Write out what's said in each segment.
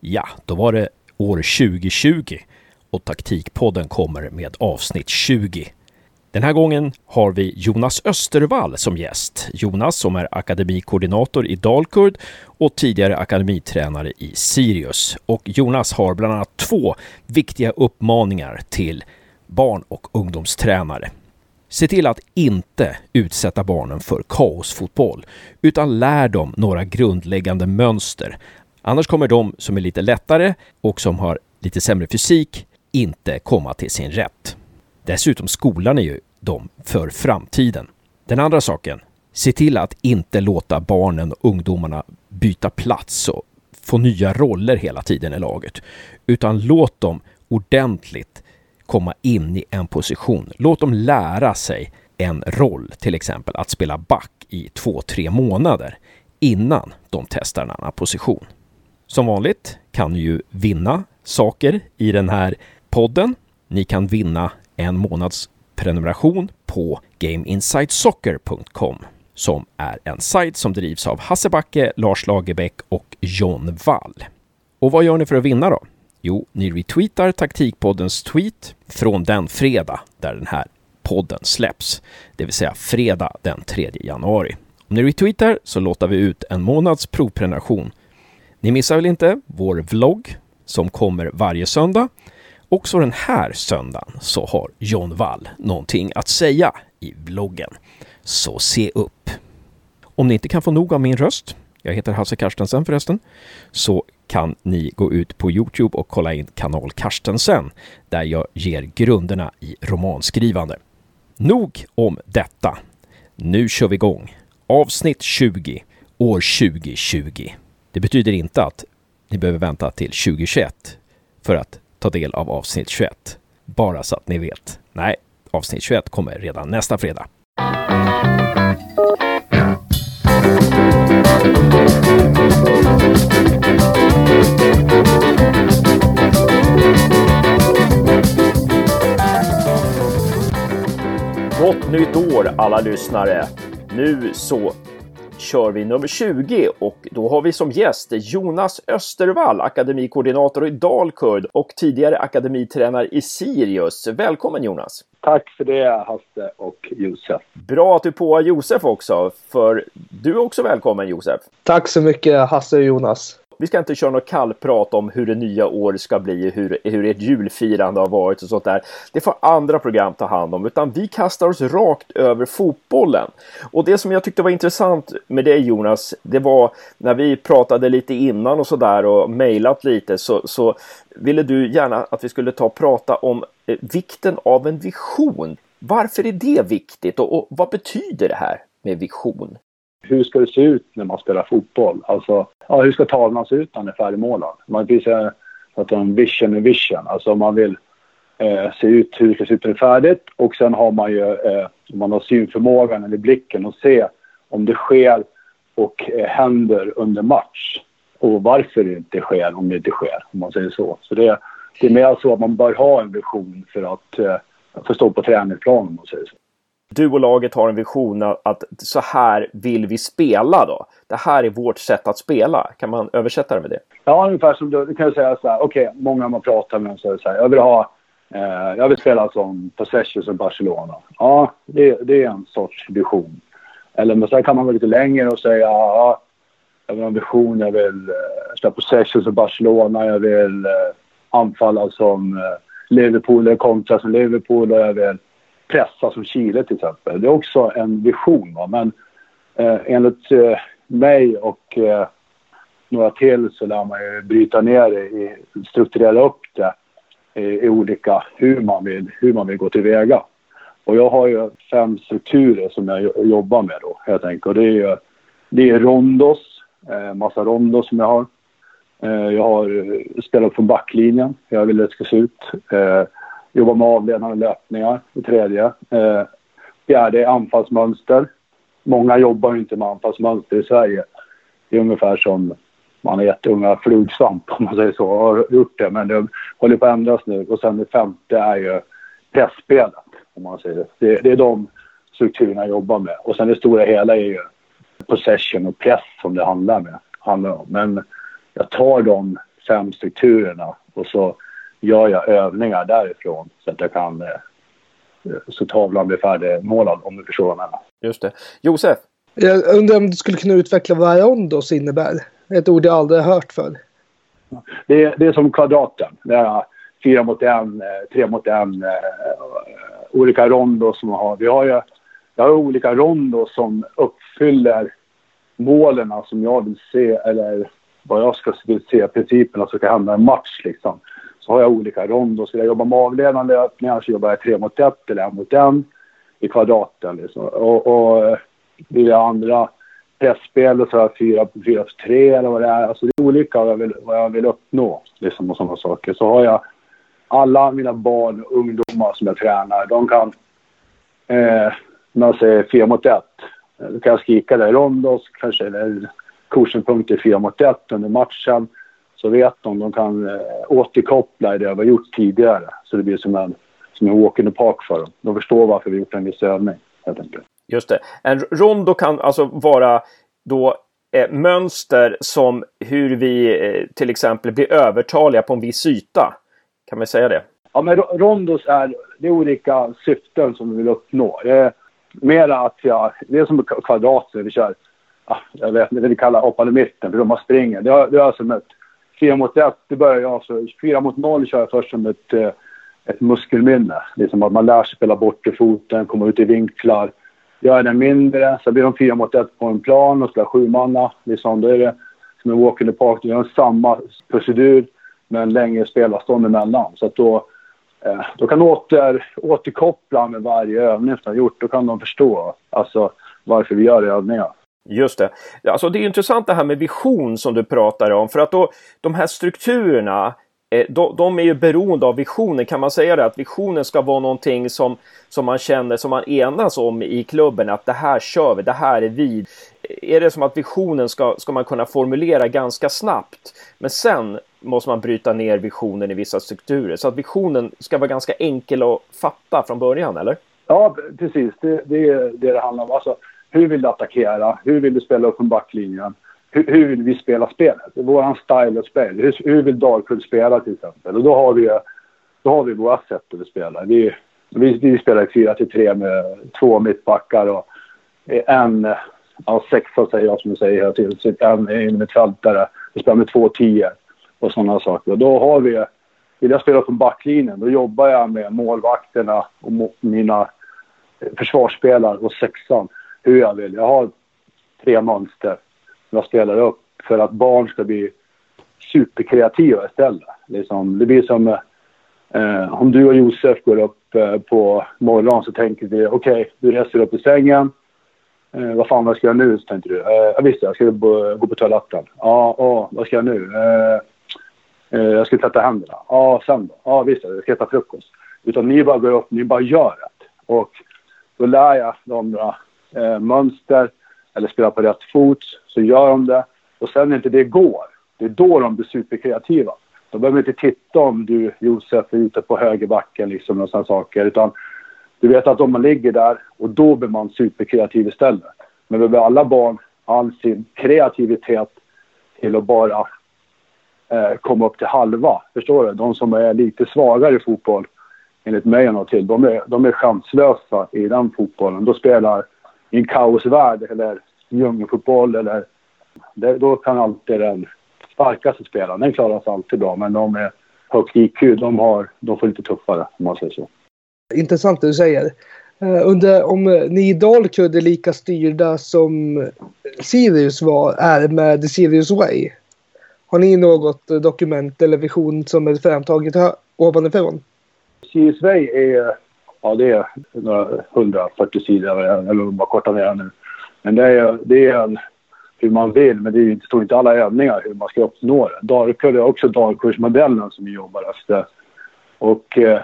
Ja, då var det år 2020 och Taktikpodden kommer med avsnitt 20. Den här gången har vi Jonas Östervall som gäst. Jonas som är akademikoordinator i Dalkurd och tidigare akademitränare i Sirius. Och Jonas har bland annat två viktiga uppmaningar till barn och ungdomstränare. Se till att inte utsätta barnen för kaosfotboll, utan lär dem några grundläggande mönster. Annars kommer de som är lite lättare och som har lite sämre fysik inte komma till sin rätt. Dessutom skolar ni ju dem för framtiden. Den andra saken, se till att inte låta barnen och ungdomarna byta plats och få nya roller hela tiden i laget, utan låt dem ordentligt komma in i en position. Låt dem lära sig en roll, till exempel att spela back i två, tre månader innan de testar en annan position. Som vanligt kan ni ju vinna saker i den här podden. Ni kan vinna en månads prenumeration på gameinsidesoccer.com som är en sajt som drivs av Hasse Backe, Lars Lagerbäck och John Wall. Och vad gör ni för att vinna då? Jo, ni retweetar Taktikpoddens tweet från den fredag där den här podden släpps, det vill säga fredag den 3 januari. Om ni retweetar så låter vi ut en månads provprenumeration. Ni missar väl inte vår vlogg som kommer varje söndag. Också den här söndagen så har John Wall någonting att säga i vloggen. Så se upp! Om ni inte kan få nog av min röst, jag heter Hasse Karstensen förresten, så kan ni gå ut på Youtube och kolla in kanal Karstensen där jag ger grunderna i romanskrivande. Nog om detta. Nu kör vi igång. Avsnitt 20, år 2020. Det betyder inte att ni behöver vänta till 2021 för att ta del av avsnitt 21. Bara så att ni vet. Nej, avsnitt 21 kommer redan nästa fredag. Gott nytt år alla lyssnare! Nu så kör vi nummer 20 och då har vi som gäst Jonas Östervall, akademikoordinator i Dalkurd och tidigare akademitränare i Sirius. Välkommen Jonas! Tack för det Hasse och Josef. Bra att du på Josef också, för du är också välkommen Josef. Tack så mycket Hasse och Jonas. Vi ska inte köra något kallprat om hur det nya året ska bli, hur, hur ert julfirande har varit och sånt där. Det får andra program ta hand om, utan vi kastar oss rakt över fotbollen. Och det som jag tyckte var intressant med dig Jonas, det var när vi pratade lite innan och sådär och mejlat lite så, så ville du gärna att vi skulle ta och prata om eh, vikten av en vision. Varför är det viktigt och, och vad betyder det här med vision? Hur ska det se ut när man spelar fotboll? Alltså, ja, hur ska tavlan se ut när den är färdigmålad? Man kan säga att en vision är vision. Alltså man vill eh, se ut hur det ska se ut när det är färdigt och sen har man ju, eh, man har synförmågan eller blicken och se om det sker och eh, händer under match och varför det inte sker om det inte sker, om man säger så. Så det, det är mer så att man bör ha en vision för att eh, förstå på träningsplanen, om man säger så du och laget har en vision att så här vill vi spela då. Det här är vårt sätt att spela. Kan man översätta det med det? Ja, ungefär som du, du kan säga så här. Okej, okay, många man pratar med säger så här. Jag vill ha eh, jag vill spela som Possession som Barcelona. Ja, det, det, är en sorts vision. Eller men sen kan man gå lite längre och säga ja, jag vill ha en vision. Jag vill eh, spela Possession som Barcelona. Jag vill eh, anfalla som eh, Liverpool eller kontra som Liverpool och jag vill pressa som Chile till exempel. Det är också en vision. Va? Men eh, enligt eh, mig och eh, några till så lär man ju bryta ner det, i, strukturera upp det i, i, olika hur man, vill, hur man vill gå tillväga. Och jag har ju fem strukturer som jag jobbar med då helt enkelt. Och det är ju det är rondos, eh, massa rondos som jag har. Eh, jag har eh, spelat från backlinjen, jag vill att det ska se ut. Eh, Jobba med avledande löpningar Det tredje. Eh, fjärde är anfallsmönster. Många jobbar inte med anfallsmönster i Sverige. Det är ungefär som man har gett unga flugsvamp om man säger så. Har gjort det men det håller på att ändras nu. Och sen det femte är ju pressspelet om man säger det. Det är de strukturerna jag jobbar med. Och sen det stora hela är ju possession och press som det handlar, med, handlar om. Men jag tar de fem strukturerna och så gör jag övningar därifrån så att jag kan eh, så tavlan blir färdigmålad om du förstår vad jag menar. Just det. Josef? Jag undrar om du skulle kunna utveckla vad rondos innebär? Ett ord jag aldrig har hört förr. Det, det är som kvadraten. Det är fyra mot en, eh, tre mot en. Eh, olika rondos som man har. Vi har ju jag har olika rondos som uppfyller målen som jag vill se eller vad jag ska se, principerna som ska hända i en match liksom. Så har jag olika rondos. Skulle jag jobba med avledande öppningar så jobbar jag tre mot ett eller en mot en i kvadraten liksom. Och, och vill jag andra pressspel så har jag fyra på fyra på tre eller vad det är. Alltså det är olika vad jag vill, vad jag vill uppnå liksom och sådana saker. Så har jag alla mina barn och ungdomar som jag tränar, de kan eh, när jag säger fyra mot ett. Då kan jag skrika det. Rondos kanske, eller coachingpunkter fyra mot ett under matchen. Så vet de, de kan eh, återkoppla det jag har gjort tidigare. Så det blir som en, som en walk in the park för dem. De förstår varför vi gjort en viss övning, helt enkelt. Just det. En rondo kan alltså vara då eh, mönster som hur vi eh, till exempel blir övertaliga på en viss yta. Kan man säga det? Ja, men rondos är, det är olika syften som vi vill uppnå. Det är mera att jag, det är som kvadrater vi kör. Ja, jag vet inte, vi kallar hoppande mitten för de har springer. Det, är, det är som ett 4 mot 1, Det börjar jag så 4 mot 0 kör jag först som ett, eh, ett muskelminne. Liksom att man lär sig spela bort i foten, komma ut i vinklar. Gör den mindre, så blir de 4 mot 1 på en plan och spelar sjumanna. Liksom, då är det som en walk in the park. Det är samma procedur med en längre spelarstånd emellan. Så att då, eh, då kan åter, återkoppla med varje övning som har gjort. Då kan de förstå alltså, varför vi gör övningar. Just det. Alltså det är intressant det här med vision som du pratar om. För att då, de här strukturerna, eh, de, de, är ju beroende av visionen. Kan man säga det? Att visionen ska vara någonting som, som man känner, som man enas om i klubben. Att det här kör vi, det här är vi. Eh, är det som att visionen ska, ska man kunna formulera ganska snabbt. Men sen måste man bryta ner visionen i vissa strukturer. Så att visionen ska vara ganska enkel att fatta från början, eller? Ja, precis. Det, det är det det handlar om. Alltså, hur vill du attackera? Hur vill du spela upp från backlinjen? Hur, hur vill vi spela spelet? Vår style of spel. Hur, hur vill Dalkurd spela till exempel? Och då har vi, då har vi våra sätt att spela. Vi, vi, vi spelar 4-3 med två mittbackar och en, ja sexa säger jag som du säger hela tiden, en innermittfältare. Vi spelar med två tio och sådana saker. Och då har vi, vill jag spela från backlinjen, då jobbar jag med målvakterna och mina försvarsspelare och sexan hur jag vill. Jag har tre mönster som jag spelar upp för att barn ska bli superkreativa istället. Liksom, det blir som eh, om du och Josef går upp eh, på morgonen så tänker vi okej, okay, du reser upp i sängen. Eh, vad fan vad ska jag nu? Så tänkte du. Eh, visst, jag ska gå, på toaletten. Ja, ah, vad ska jag nu? Eh, eh, jag ska tvätta händerna. Ja, ah, sen då? Ja, ah, visst, jag ska äta frukost. Utan ni bara går upp, ni bara gör det. Och då lär jag dem eh, mönster eller spelar på rätt fot så gör de det. Och sen när inte det går, det är då de blir superkreativa. De behöver inte titta om du, Josef, är ute på högerbacken liksom och sådana saker. Utan du vet att om man ligger där och då blir man superkreativ istället. Men vi behöver alla barn all sin kreativitet till att bara eh, komma upp till halva. Förstår du? De som är lite svagare i fotboll, enligt mig och till, de är, de är chanslösa i den fotbollen. Då spelar i en kaosvärld eller djungelfotboll eller... Det, då kan alltid den starkaste spelaren, den klarar sig alltid bra. Men de är högt IQ, de, har, de får lite tuffare om man säger så. Intressant det du säger. Uh, under, om ni i Dalkurd är lika styrda som Sirius var, är med The Sirius Way. Har ni något dokument eller vision som är framtaget ovanifrån? Sirius Way är ja, det är några 140 sidor eller bara korta ner nu. Men det är, det är en, hur man vill, men det står inte alla övningar hur man ska uppnå det. Darkur är också dagkursmodellen som vi jobbar efter. Och eh,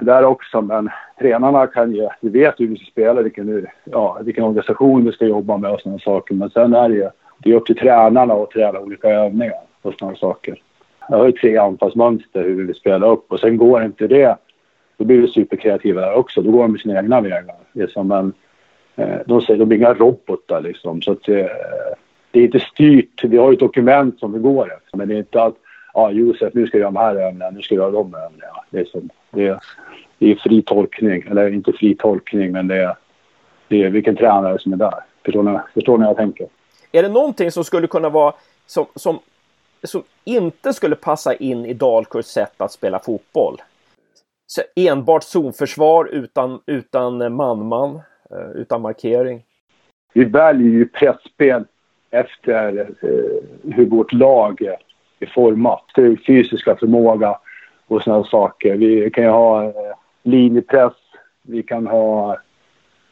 där också, men tränarna kan ju, vi vet hur vi ska spela, vilken, ja, vilken organisation vi ska jobba med och sådana saker. Men sen är det det är upp till tränarna att träna olika övningar och sådana saker. Jag har ju tre anfallsmönster hur vi vill spela upp och sen går inte det då blir vi superkreativa där också. Då går de sina egna vägar. Liksom. en, eh, de säger de är inga robotar liksom. Så att, eh, det är inte styrt. Vi har ett dokument som vi går efter. Men det är inte att ja, ah, Josef, nu ska du göra de här övningarna, nu ska du göra de övningarna. Det är, som, det, är, det är fri tolkning. Eller inte fri tolkning, men det är, det är vilken tränare som är där. Förstår ni, förstår ni vad jag tänker? Är det någonting som skulle kunna vara som, som, som inte skulle passa in i Dalkurds sätt att spela fotboll? Så enbart zonförsvar utan, utan man-man, eh, utan markering. Vi väljer ju pressspel efter eh, hur vårt lag är format. Fysiska förmåga och sådana saker. Vi kan ju ha eh, linjepress, vi kan ha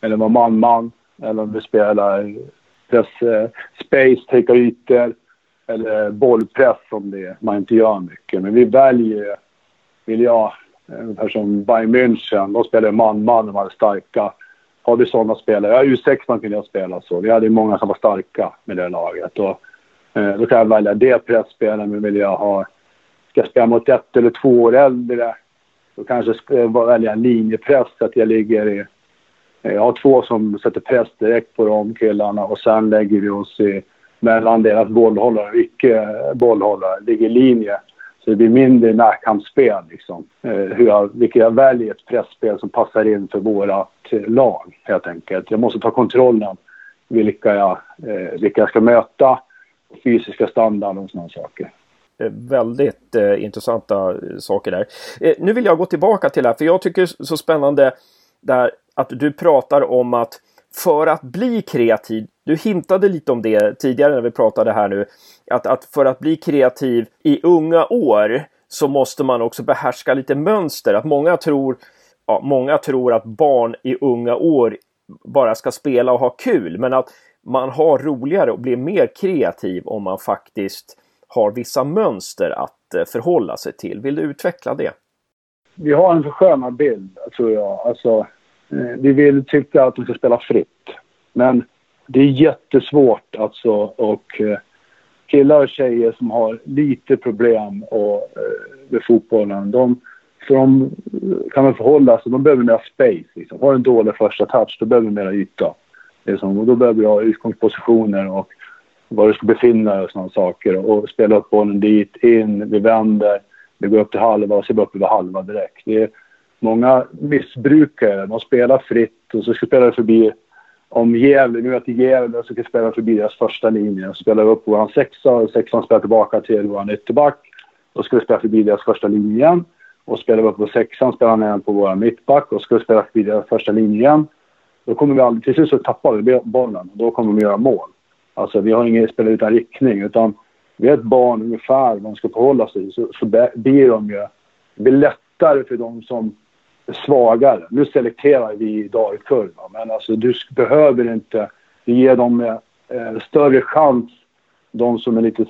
eller vara man-man eller om vi spelar press, eh, space, täcka ytor eller bollpress om det man inte gör mycket. Men vi väljer, vill jag, Eh, ungefär som Bayern München, de spelade man-man, de var starka. Har vi sådana spelare, ja U16 kunde jag spela så. Vi hade många som var starka med det laget. Och, eh, då kan jag välja det pressspelet, men vill jag ha, ska jag spela mot ett eller två år äldre, då kanske jag välja en linjepress så att jag ligger i eh, jag har två som sätter press direkt på de killarna och sen lägger vi oss i, mellan deras bollhållare och icke-bollhållare. Ligger i linje. Så det blir mindre närkampsspel liksom. Eh, hur jag, vilket jag väljer ett pressspel som passar in för vårt eh, lag helt enkelt. Jag måste ta kontrollen vilka jag, eh, vilka jag ska möta, fysiska standard och sådana saker. Eh, väldigt eh, intressanta eh, saker där. Eh, nu vill jag gå tillbaka till det här, för jag tycker det är så spännande där att du pratar om att för att bli kreativ, du hintade lite om det tidigare när vi pratade här nu, att, att för att bli kreativ i unga år så måste man också behärska lite mönster. Att många tror, ja, många tror att barn i unga år bara ska spela och ha kul, men att man har roligare och blir mer kreativ om man faktiskt har vissa mönster att eh, förhålla sig till. Vill du utveckla det? Vi har en förskönad bild, tror jag. Alltså, eh, vi vill tycka att de ska spela fritt. Men det är jättesvårt alltså och eh, killar och tjejer som har lite problem och, eh, med fotbollen, de, för de eh, kan väl förhålla sig, de behöver mer space. Liksom. Har en dålig första touch, då behöver du mer yta. Liksom. Och då behöver du ha utgångspositioner och var du ska befinna dig och sådana saker. Och spela upp bollen dit, in, vi vänder, vi går upp till halva och så går upp över halva direkt. Det är, många missbrukare. De spelar fritt och så ska spela förbi om Gävle, nu är det Gävle, ska spela förbi deras första linje. Så spelar vi upp vår sexa och sexan spelar tillbaka till vår ytterback. Då ska vi spela förbi deras första linje igen. Och spelar vi upp på sexan spelar han igen på vår mittback och ska vi spela förbi deras första linje igen. Då kommer vi aldrig, till slut så tappar vi bollen och då kommer vi göra mål. Alltså vi har ingen spel utan riktning utan vi är ett barn ungefär vad de ska förhålla sig så, så blir de ju, det blir lättare för de som svagare. Nu selekterar vi i kurva, men alltså du behöver inte... ge dem eh, större chans, de som är lite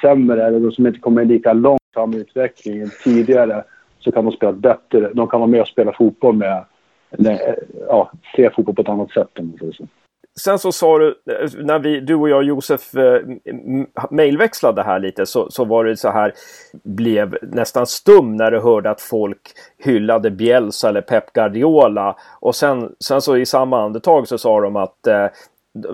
sämre eller de som inte kommer lika långt fram i utvecklingen tidigare, så kan de spela bättre. De kan vara med och spela fotboll med, eller, eh, ja, se fotboll på ett annat sätt om man säger så. Sen så sa du, eh, när vi, du och jag Josef eh, mejlväxlade här lite så, så var det så här, blev nästan stum när du hörde att folk hyllade Bielsa eller Pep Guardiola. Och sen, sen så i samma andetag så sa de att eh,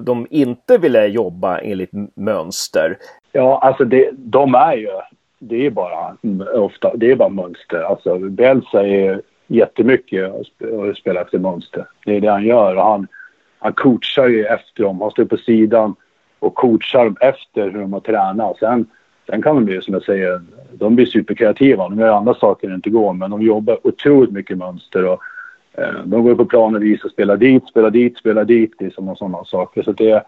de inte ville jobba enligt mönster. Ja, alltså det, de är ju, det är bara ofta, det är bara mönster. Alltså Bielsa är jättemycket och spelar efter mönster. Det är det han gör och han han coachar ju efter dem. Han står på sidan och coachar dem efter hur de har tränat. Sen, sen kan de bli, som jag säger, de blir superkreativa. De gör andra saker än inte går, men de jobbar otroligt mycket mönster. Och, eh, de går på plan och visar, spelar dit, spelar dit, spelar dit, liksom och sådana saker. Så det är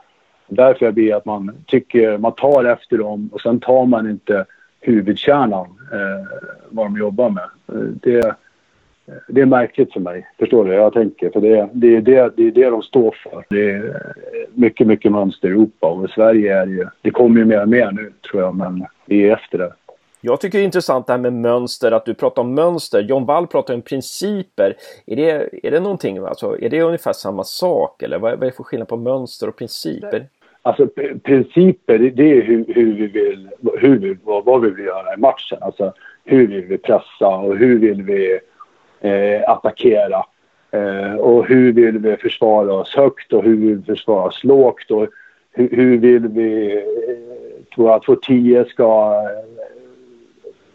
därför jag blir att man tycker, man tar efter dem och sen tar man inte huvudkärnan, eh, vad de jobbar med. Eh, det, det är märkligt för mig. Förstår du? Jag tänker. För det, det, är det, det är det de står för. Det är mycket, mycket mönster i Europa och Sverige är ju... Det kommer ju mer och mer nu tror jag, men vi är efter det. Jag tycker det är intressant det här med mönster, att du pratar om mönster. John Wall pratar om principer. Är det, är det någonting, alltså, är det ungefär samma sak eller vad, vad är det för skillnad på mönster och principer? Alltså principer, det är hur, hur vi vill, hur vi, vad, vad vi vill göra i matchen. Alltså hur vill vi pressa och hur vill vi eh, attackera. Eh, och hur vill vi försvara oss högt och hur vill vi försvara oss lågt och hur, hur vill vi, eh, tror att vår 10 ska eh,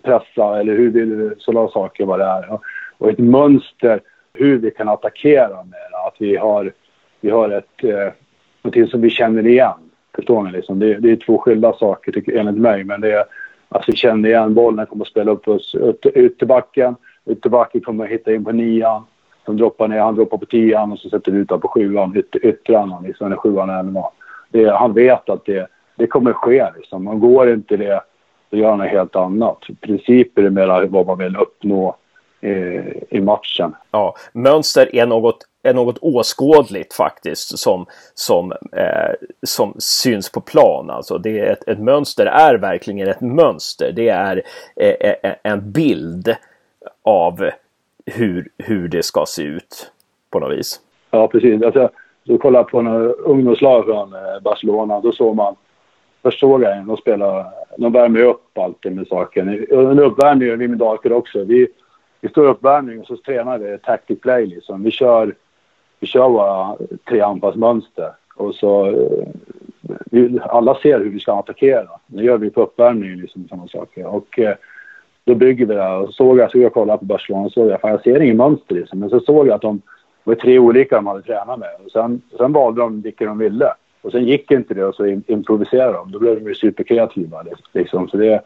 pressa eller hur vill vi, sådana saker vad det är. Och ett mönster hur vi kan attackera med. Att vi har, vi har ett, eh, någonting som vi känner igen. Förstår ni? Liksom? Det, det är två skilda saker tycker, enligt mig. Men det är, alltså vi känner igen bollen, kommer att spela upp oss ytterbacken. Ytterbacken kommer att hitta in på nian. Som droppar ner, han droppar på tian och så sätter vi ut på sjuan, ytter, yttrarna, liksom, eller sjuan eller vad. Det, han vet att det, det kommer att ske. Liksom. Man går inte det, då gör han något helt annat. Principer är mer vad man vill uppnå eh, i matchen. Ja, mönster är något, är något åskådligt faktiskt som, som, eh, som syns på plan. Alltså det är ett, ett mönster är verkligen ett mönster. Det är eh, eh, eh en bild av hur, hur det ska se ut på något vis. Ja, precis. Alltså, så kollade på några ungdomslag från eh, Barcelona. Då såg man Först såg jag en, de spelar, de värmer upp alltid med saken. Under uppvärmningen gör vi med dalker också. Vi, vi står i uppvärmning och så tränar vi tactic play liksom. Vi kör, vi kör våra tre anfallsmönster och så eh, vi, alla ser hur vi ska attackera. Det gör vi på uppvärmningen liksom, samma saker. Och eh, då bygger vi det. Och såg jag, så jag kollade på Barcelona och såg jag, fan jag ser inget mönster liksom. Men så såg jag att de var tre olika de hade tränat med. Och sen, sen valde de vilka de ville. Och sen gick inte det och så improviserade de. Då blev de ju superkreativa liksom. Så det,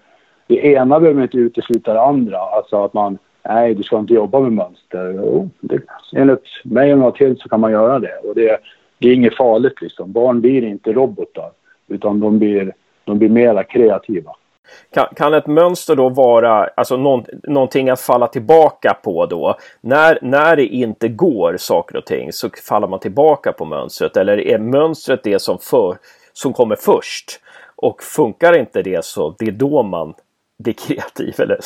det ena behöver inte utesluta det andra. Alltså att man nej, du ska inte jobba med mönster. Jo, det, enligt mig och några till så kan man göra det. Och det, det är inget farligt liksom. Barn blir inte robotar, utan de blir, de blir mera kreativa. Kan, kan ett mönster då vara alltså någon, någonting att falla tillbaka på då? När, när det inte går saker och ting så faller man tillbaka på mönstret eller är mönstret det som, för, som kommer först? Och funkar inte det så det är då man bli kreativ eller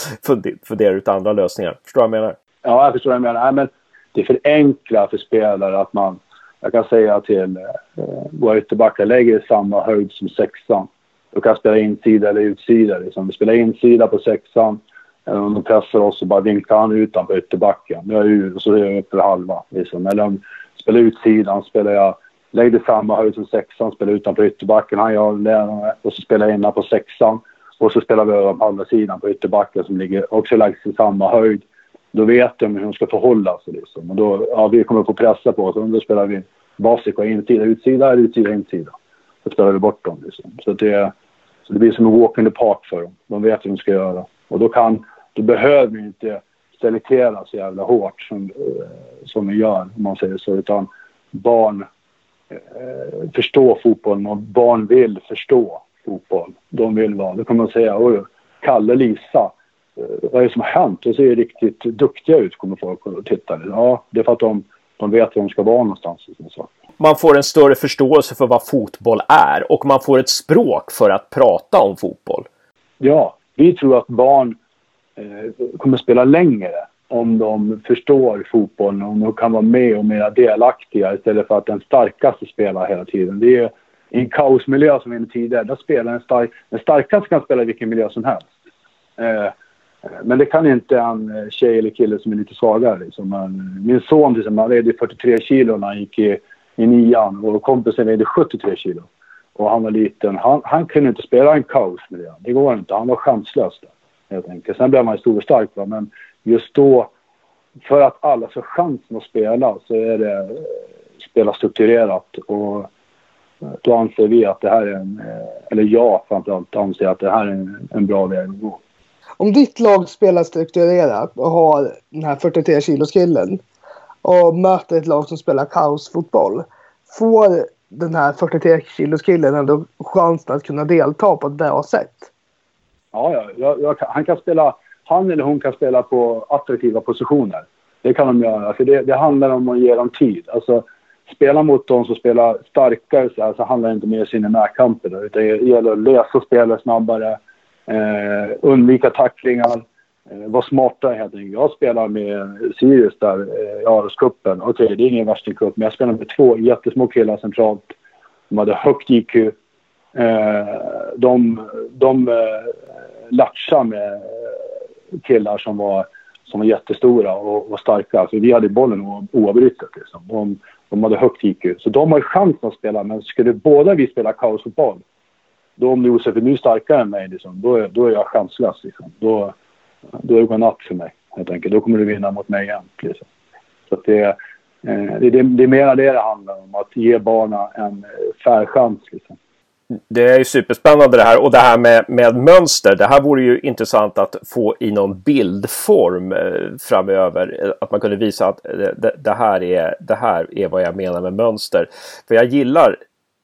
fundera ut andra lösningar. Förstår du vad jag menar? Ja, jag förstår vad du menar. Nej, men det är för enkla för spelare att man... Jag kan säga till eh, våra ytterbackar, lägger samma höjd som sexan. Du kan spela insida eller utsida. Liksom. Vi spelar insida på sexan. Eh, eller om de pressar oss så bara vinklar han utanför ytterbacken. Jag är ur och så är jag uppe halva. Liksom. Eller om jag spelar utsidan spelar jag... Lägger samma höjd som sexan, spelar utanför ytterbacken. Han gör det och så spelar jag innan på sexan. Och så spelar vi över på andra sidan på ytterbacken som ligger också lagts i samma höjd. Då vet de hur de ska förhålla sig. Liksom. Och då, ja, vi kommer få pressa på oss. Då spelar vi basic och insida, utsida, eller utsida, insida. Då spelar vi bort dem. Liksom. Så, det, så det blir som en walk in the park för dem. De vet hur de ska göra. Och då, kan, då behöver vi inte selektera så jävla hårt som, eh, som vi gör, om man säger så. Utan barn eh, förstår fotbollen och barn vill förstå fotboll de vill vara. Då kan man säga, oj, Kalle, Lisa, eh, vad är det som har hänt? De ser riktigt duktiga ut, kommer folk att titta. Ja, det är för att de, de vet var de ska vara någonstans. Så. Man får en större förståelse för vad fotboll är och man får ett språk för att prata om fotboll. Ja, vi tror att barn eh, kommer spela längre om de förstår fotbollen, om de kan vara med och mer delaktiga istället för att den starkaste spelar hela tiden. Det är i en kaosmiljö som vi var tidigare, där spelar en stark... Den starkaste kan spela i vilken miljö som helst. Eh, men det kan inte en eh, tjej eller kille som är lite svagare. Liksom. Min son till exempel, han vägde 43 kilo när han gick i, i nian och kompisen vägde 73 kilo. Och han var liten. Han, han kunde inte spela en kaosmiljö. Det går inte. Han var chanslös där, helt enkelt. Sen blev han stor och stark, va? men just då, för att alla ska chansen att spela så är det eh, spela strukturerat och då anser vi att det här är en, eh, eller jag framförallt anser att det här är en, en bra väg att gå. Om ditt lag spelar strukturerat och har den här 43 kilos killen och möter ett lag som spelar kaosfotboll. Får den här 43 kilos killen ändå chansen att kunna delta på ett bra sätt? Ja, ja jag, jag, han kan spela, han eller hon kan spela på attraktiva positioner. Det kan de göra. För det, det handlar om att ge dem tid. Alltså, spela mot de som spelar starkare så, här, så handlar det inte om att ge sig in i närkamper. Utan det gäller att lösa spelet snabbare, eh, undvika tacklingar, eh, vara smartare helt enkelt. Jag spelar med Sirius där eh, i Aroscupen. Okej, okay, det är ingen värstingcup, men jag spelar med två jättesmå killar centralt. De hade högt IQ. Eh, de de eh, latchade med killar som var som var jättestora och, och starka. För vi hade bollen oavbrutet. Liksom. De, de hade högt IQ. Så de har chansen att spela. Men skulle båda vi spela kaosfotboll, då om Josef är nu starkare än mig, liksom, då, då är jag chanslös. Liksom. Då, då är det godnatt för mig, helt enkelt. Då kommer du vinna mot mig igen. Liksom. Så det, eh, det, det, det är mer det det handlar om. Att ge barnen en eh, fair chans. Liksom det är ju superspännande det här och det här med, med mönster. Det här vore ju intressant att få i någon bildform eh, framöver. Att man kunde visa att eh, det, det, här är, det här är vad jag menar med mönster. För jag gillar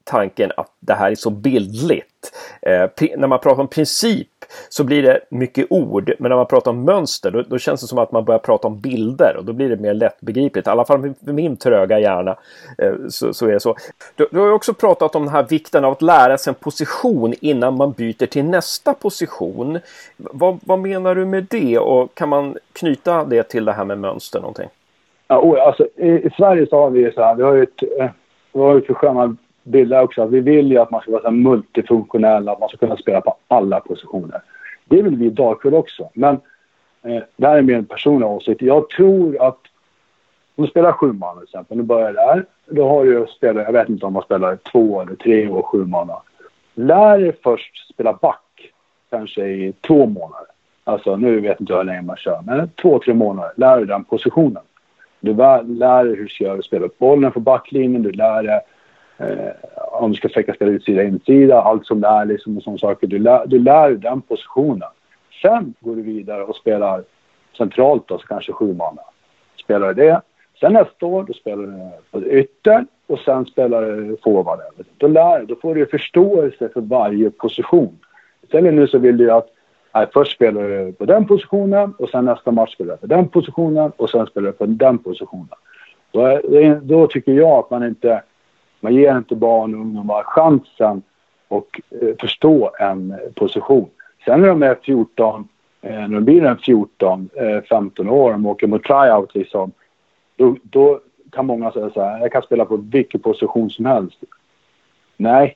tanken att det här är så bildligt. Eh, när man pratar om princip så blir det mycket ord. Men när man pratar om mönster då, då, känns det som att man börjar prata om bilder och då blir det mer lättbegripligt. I alla fall för min tröga hjärna eh, så, så, är det så. Du, du har också pratat om den här vikten av att lära sig en position innan man byter till nästa position. Vad, vad menar du med det och kan man knyta det till det här med mönster någonting? Ja, alltså, i, i Sverige så har vi så här, vi har ju ett, eh, vi har ju för bilder också. Vi vill ju att man ska vara så multifunktionell, att man ska kunna spela på alla positioner. Det vill vi i Dalkurd också. Men eh, det här är mer en personlig åsikt. Jag tror att om du spelar sju man till exempel, nu börjar där. Då har du spelat, jag vet inte om man spelar två eller tre och sju man. Lär dig först spela back, kanske i två månader. Alltså nu vet inte hur länge man kör, men två, tre månader. Lär dig den positionen. Du lär dig hur du ska spela upp bollen på backlinjen, du lär dig Eh, om du ska försöka spela utsida insida, allt som det är liksom och sådana saker. Du lär, du lär den positionen. Sen går du vidare och spelar centralt då, så kanske sju manna. Spelar du det. Sen nästa år, då spelar du på ytter och sen spelar du forward. Då, lär, då får du förståelse för varje position. Istället nu så vill du att nej, först spelar du på den positionen och sen nästa match spelar du på den positionen och sen spelar du på den positionen. Då, då tycker jag att man inte man ger inte barn och ungdomar chansen att eh, förstå en eh, position. Sen när de är 14, eh, när de blir 14, 15 eh, år, och åker mot tryout liksom, då, då kan många säga så här, jag kan spela på vilken position som helst. Nej,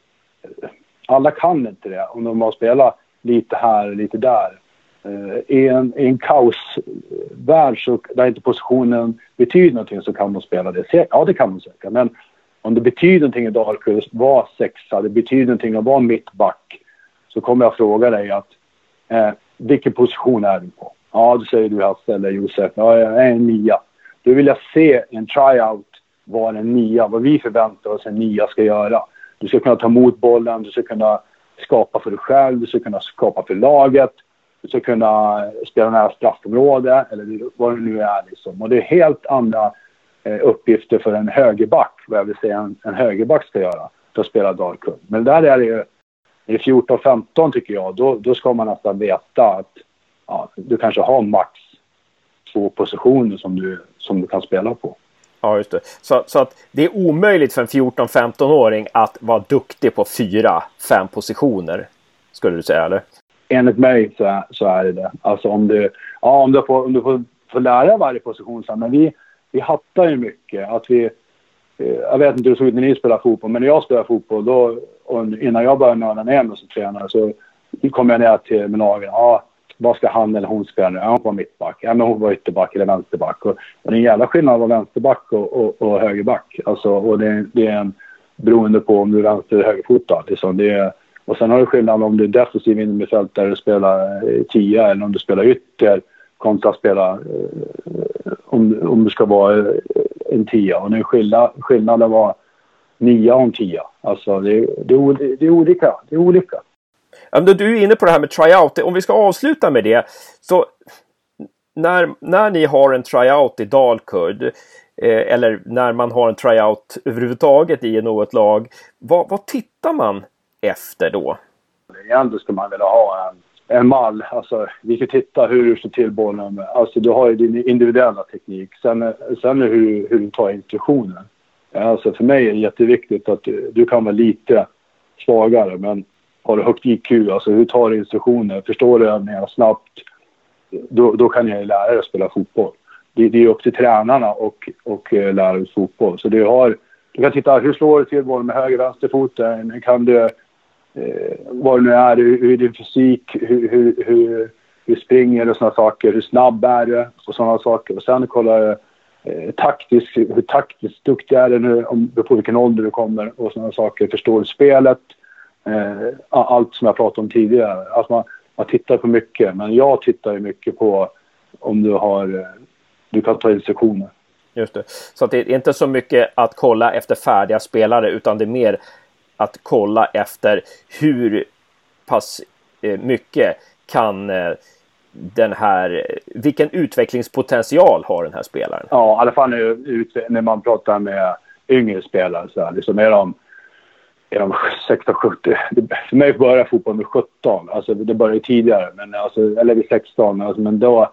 alla kan inte det om de har spelat lite här och lite där. Eh, I en, i en kaosvärld så där inte positionen betyder någonting så kan de spela det. Ja, det kan de säkert. Men om det betyder någonting i Dalkurd att vara sexa, det betyder någonting att vara mittback, så kommer jag fråga dig att eh, vilken position är du på? Ja, då säger du Hasse eller Josef, ja, jag är en nia. Då vill jag se en tryout vad en nia, vad vi förväntar oss en nia ska göra. Du ska kunna ta emot bollen, du ska kunna skapa för dig själv, du ska kunna skapa för laget, du ska kunna spela nära straffområde eller vad det nu är. Liksom. Och det är helt andra uppgifter för en högerback, vad jag vill säga en, en högerback ska göra, för att spela Dalkurd. Men där är det ju, i 14-15 tycker jag, då, då ska man nästan veta att ja, du kanske har max två positioner som du, som du kan spela på. Ja, just det. Så, så att det är omöjligt för en 14-15-åring att vara duktig på fyra, fem positioner, skulle du säga, eller? Enligt mig så är, så är det det. Alltså om du, ja, om du, får, om du får, får lära varje position, så, men vi, vi hattar ju mycket. Att vi, eh, jag vet inte hur det såg ut när ni spelade fotboll, men när jag spelade fotboll då, och innan jag började nörda ner mig som tränare så kom jag ner till min lagen. Ja, vad ska han eller hon spela nu? Ja, hon var mittback. Ja, men hon var ytterback eller vänsterback. Och, och det är en jävla skillnad på vänsterback och, och, och högerback. Alltså, och det, det är en, beroende på om du är vänster eller högerfotad. Liksom. Det är, och sen har du skillnad om du är defensiv innermittfältare och spelar eh, tia eller om du spelar ytter kontra att spela eh, om, om det ska vara eh, en tia. Och nu skillnad, skillnaden var nia och en tia. Alltså det, det, det är olika. Det är olika. Du är inne på det här med tryout. Om vi ska avsluta med det. Så när, när ni har en tryout i Dalkurd eh, eller när man har en tryout överhuvudtaget i något lag. Vad, vad tittar man efter då? Egentligen skulle man vilja ha en en mall. Alltså, vi ska titta hur du slår till bollen. Alltså, du har ju din individuella teknik. Sen, sen hur, hur du tar instruktioner. Alltså, för mig är det jätteviktigt att du, du kan vara lite svagare, men har du högt IQ, alltså hur tar du instruktioner, förstår du övningarna snabbt, då, då kan jag lära dig att spela fotboll. Det, det är upp till tränarna och, och eh, lära ut fotboll. Så du har, du kan titta, hur slår du till bollen med höger vänsterfoten? Kan du eh, vad det nu är, hur, hur din fysik, hur, hur, hur, hur springer du och sådana saker, hur snabb är du och sådana saker. Och sen kollar jag eh, taktiskt, hur taktiskt duktig är du nu, om, på vilken ålder du kommer och sådana saker. Förstår du spelet? Eh, allt som jag pratade om tidigare. Alltså man, man tittar på mycket, men jag tittar ju mycket på om du har, eh, du kan ta instruktioner. Just det. Så det är inte så mycket att kolla efter färdiga spelare utan det är mer att kolla efter hur pass eh, mycket kan eh, den här, vilken utvecklingspotential har den här spelaren? Ja, i alla fall nu, när man pratar med yngre spelare så här, liksom är de, är de 16, 17. För mig börjar fotboll med 17, alltså det började tidigare, men alltså, eller vid 16, alltså, men då,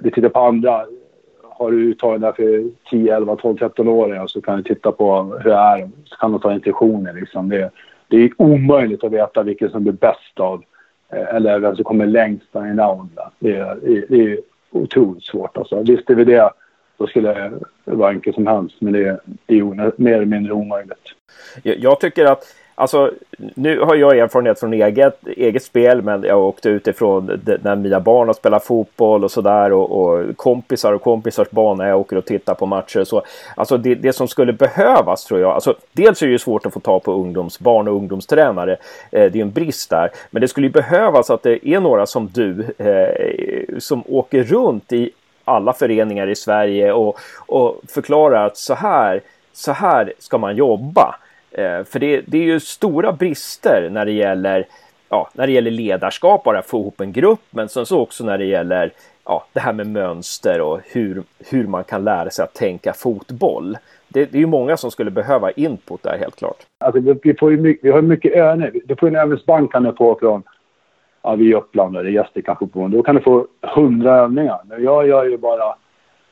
vi tittar på andra, har du uttagit där för 10, 11, 12, 13 år så kan du titta på hur det är, så kan du ta intentioner liksom. Det, det är omöjligt att veta vilken som blir bäst av eh, eller vem som kommer längst i en round. Det är, det är otroligt svårt. Alltså. Visste vi det, då skulle det vara enkelt som helst. Men det är, det är mer eller mindre omöjligt. Jag tycker att Alltså, nu har jag erfarenhet från eget, eget spel, men jag åkte utifrån när mina barn har spelat fotboll och sådär och, och kompisar och kompisars barn när jag åker och tittar på matcher. och Så, alltså det, det som skulle behövas tror jag, alltså dels är det ju svårt att få tag på ungdomsbarn och ungdomstränare. Eh, det är en brist där, men det skulle ju behövas att det är några som du eh, som åker runt i alla föreningar i Sverige och, och förklarar att så här, så här ska man jobba. Eh, för det, det, är ju stora brister när det gäller, ja, när det gäller ledarskap, bara få ihop en grupp, men sen så också när det gäller ja, det här med mönster och hur, hur man kan lära sig att tänka fotboll. Det, det är ju många som skulle behöva input där helt klart. Alltså, vi, får ju mycket, vi har mycket övningar. Du får en övningsbank kan du få från ja, vi i Uppland eller gäster kanske på Då kan du få hundra övningar. Men jag gör ju bara,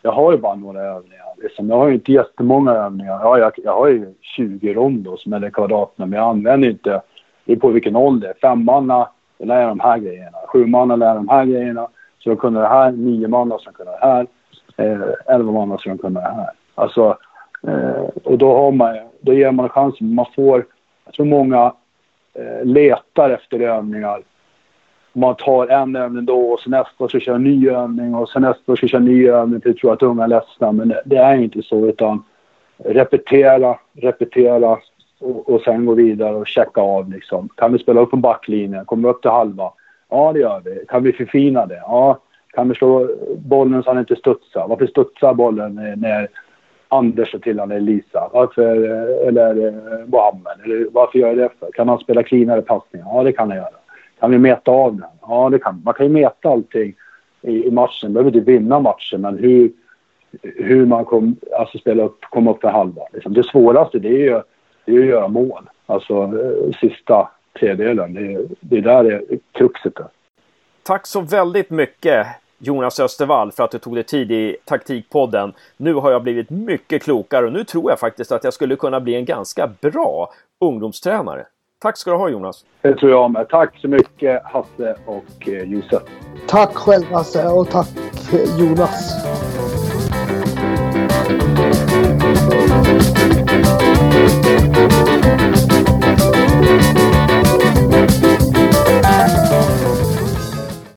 jag har ju bara några övningar. Liksom. Jag har ju inte jättemånga övningar. Ja, jag, jag har ju 20 rondos eller kvadratmeter, men jag använder inte... Det är på vilken ålder. Femmanna, då lär jag de här grejerna. Sjumanna lär jag de här grejerna. Så de kunde det här. Niomanna som kunde det här. Eh, elva manna som kunde det här. Alltså, eh, och då har man då ger man chansen. Man får, jag tror många eh, letar efter övningar man tar en övning då och sen nästa år ska köra en ny övning och sen nästa år ska köra en ny övning för att tro att unga är ledsna. Men det är inte så utan repetera, repetera och, och sen gå vidare och checka av liksom. Kan vi spela upp en backlinje? Kommer vi upp till halva? Ja, det gör vi. Kan vi förfina det? Ja. Kan vi slå bollen så han inte studsar? Varför studsar bollen när Anders är till honom Lisa? Varför, eh, eller eh, Mohammed? Eller varför gör jag det för? Kan han spela cleanare passningar? Ja, det kan han göra. Kan vi mäta av den? Ja, det kan man. kan ju mäta allting i, i matchen. Man behöver inte vinna matchen, men hur, hur man kom, alltså spela upp, komma upp för halva. Liksom. Det svåraste det är ju det är att göra mål. Alltså eh, sista tredjedelen. Det, det är där det kruxet är. Tack så väldigt mycket Jonas Östervall för att du tog dig tid i Taktikpodden. Nu har jag blivit mycket klokare och nu tror jag faktiskt att jag skulle kunna bli en ganska bra ungdomstränare. Tack ska du ha Jonas. Det tror jag med. Tack så mycket Hasse och eh, Josef. Tack själv Hasse och tack Jonas.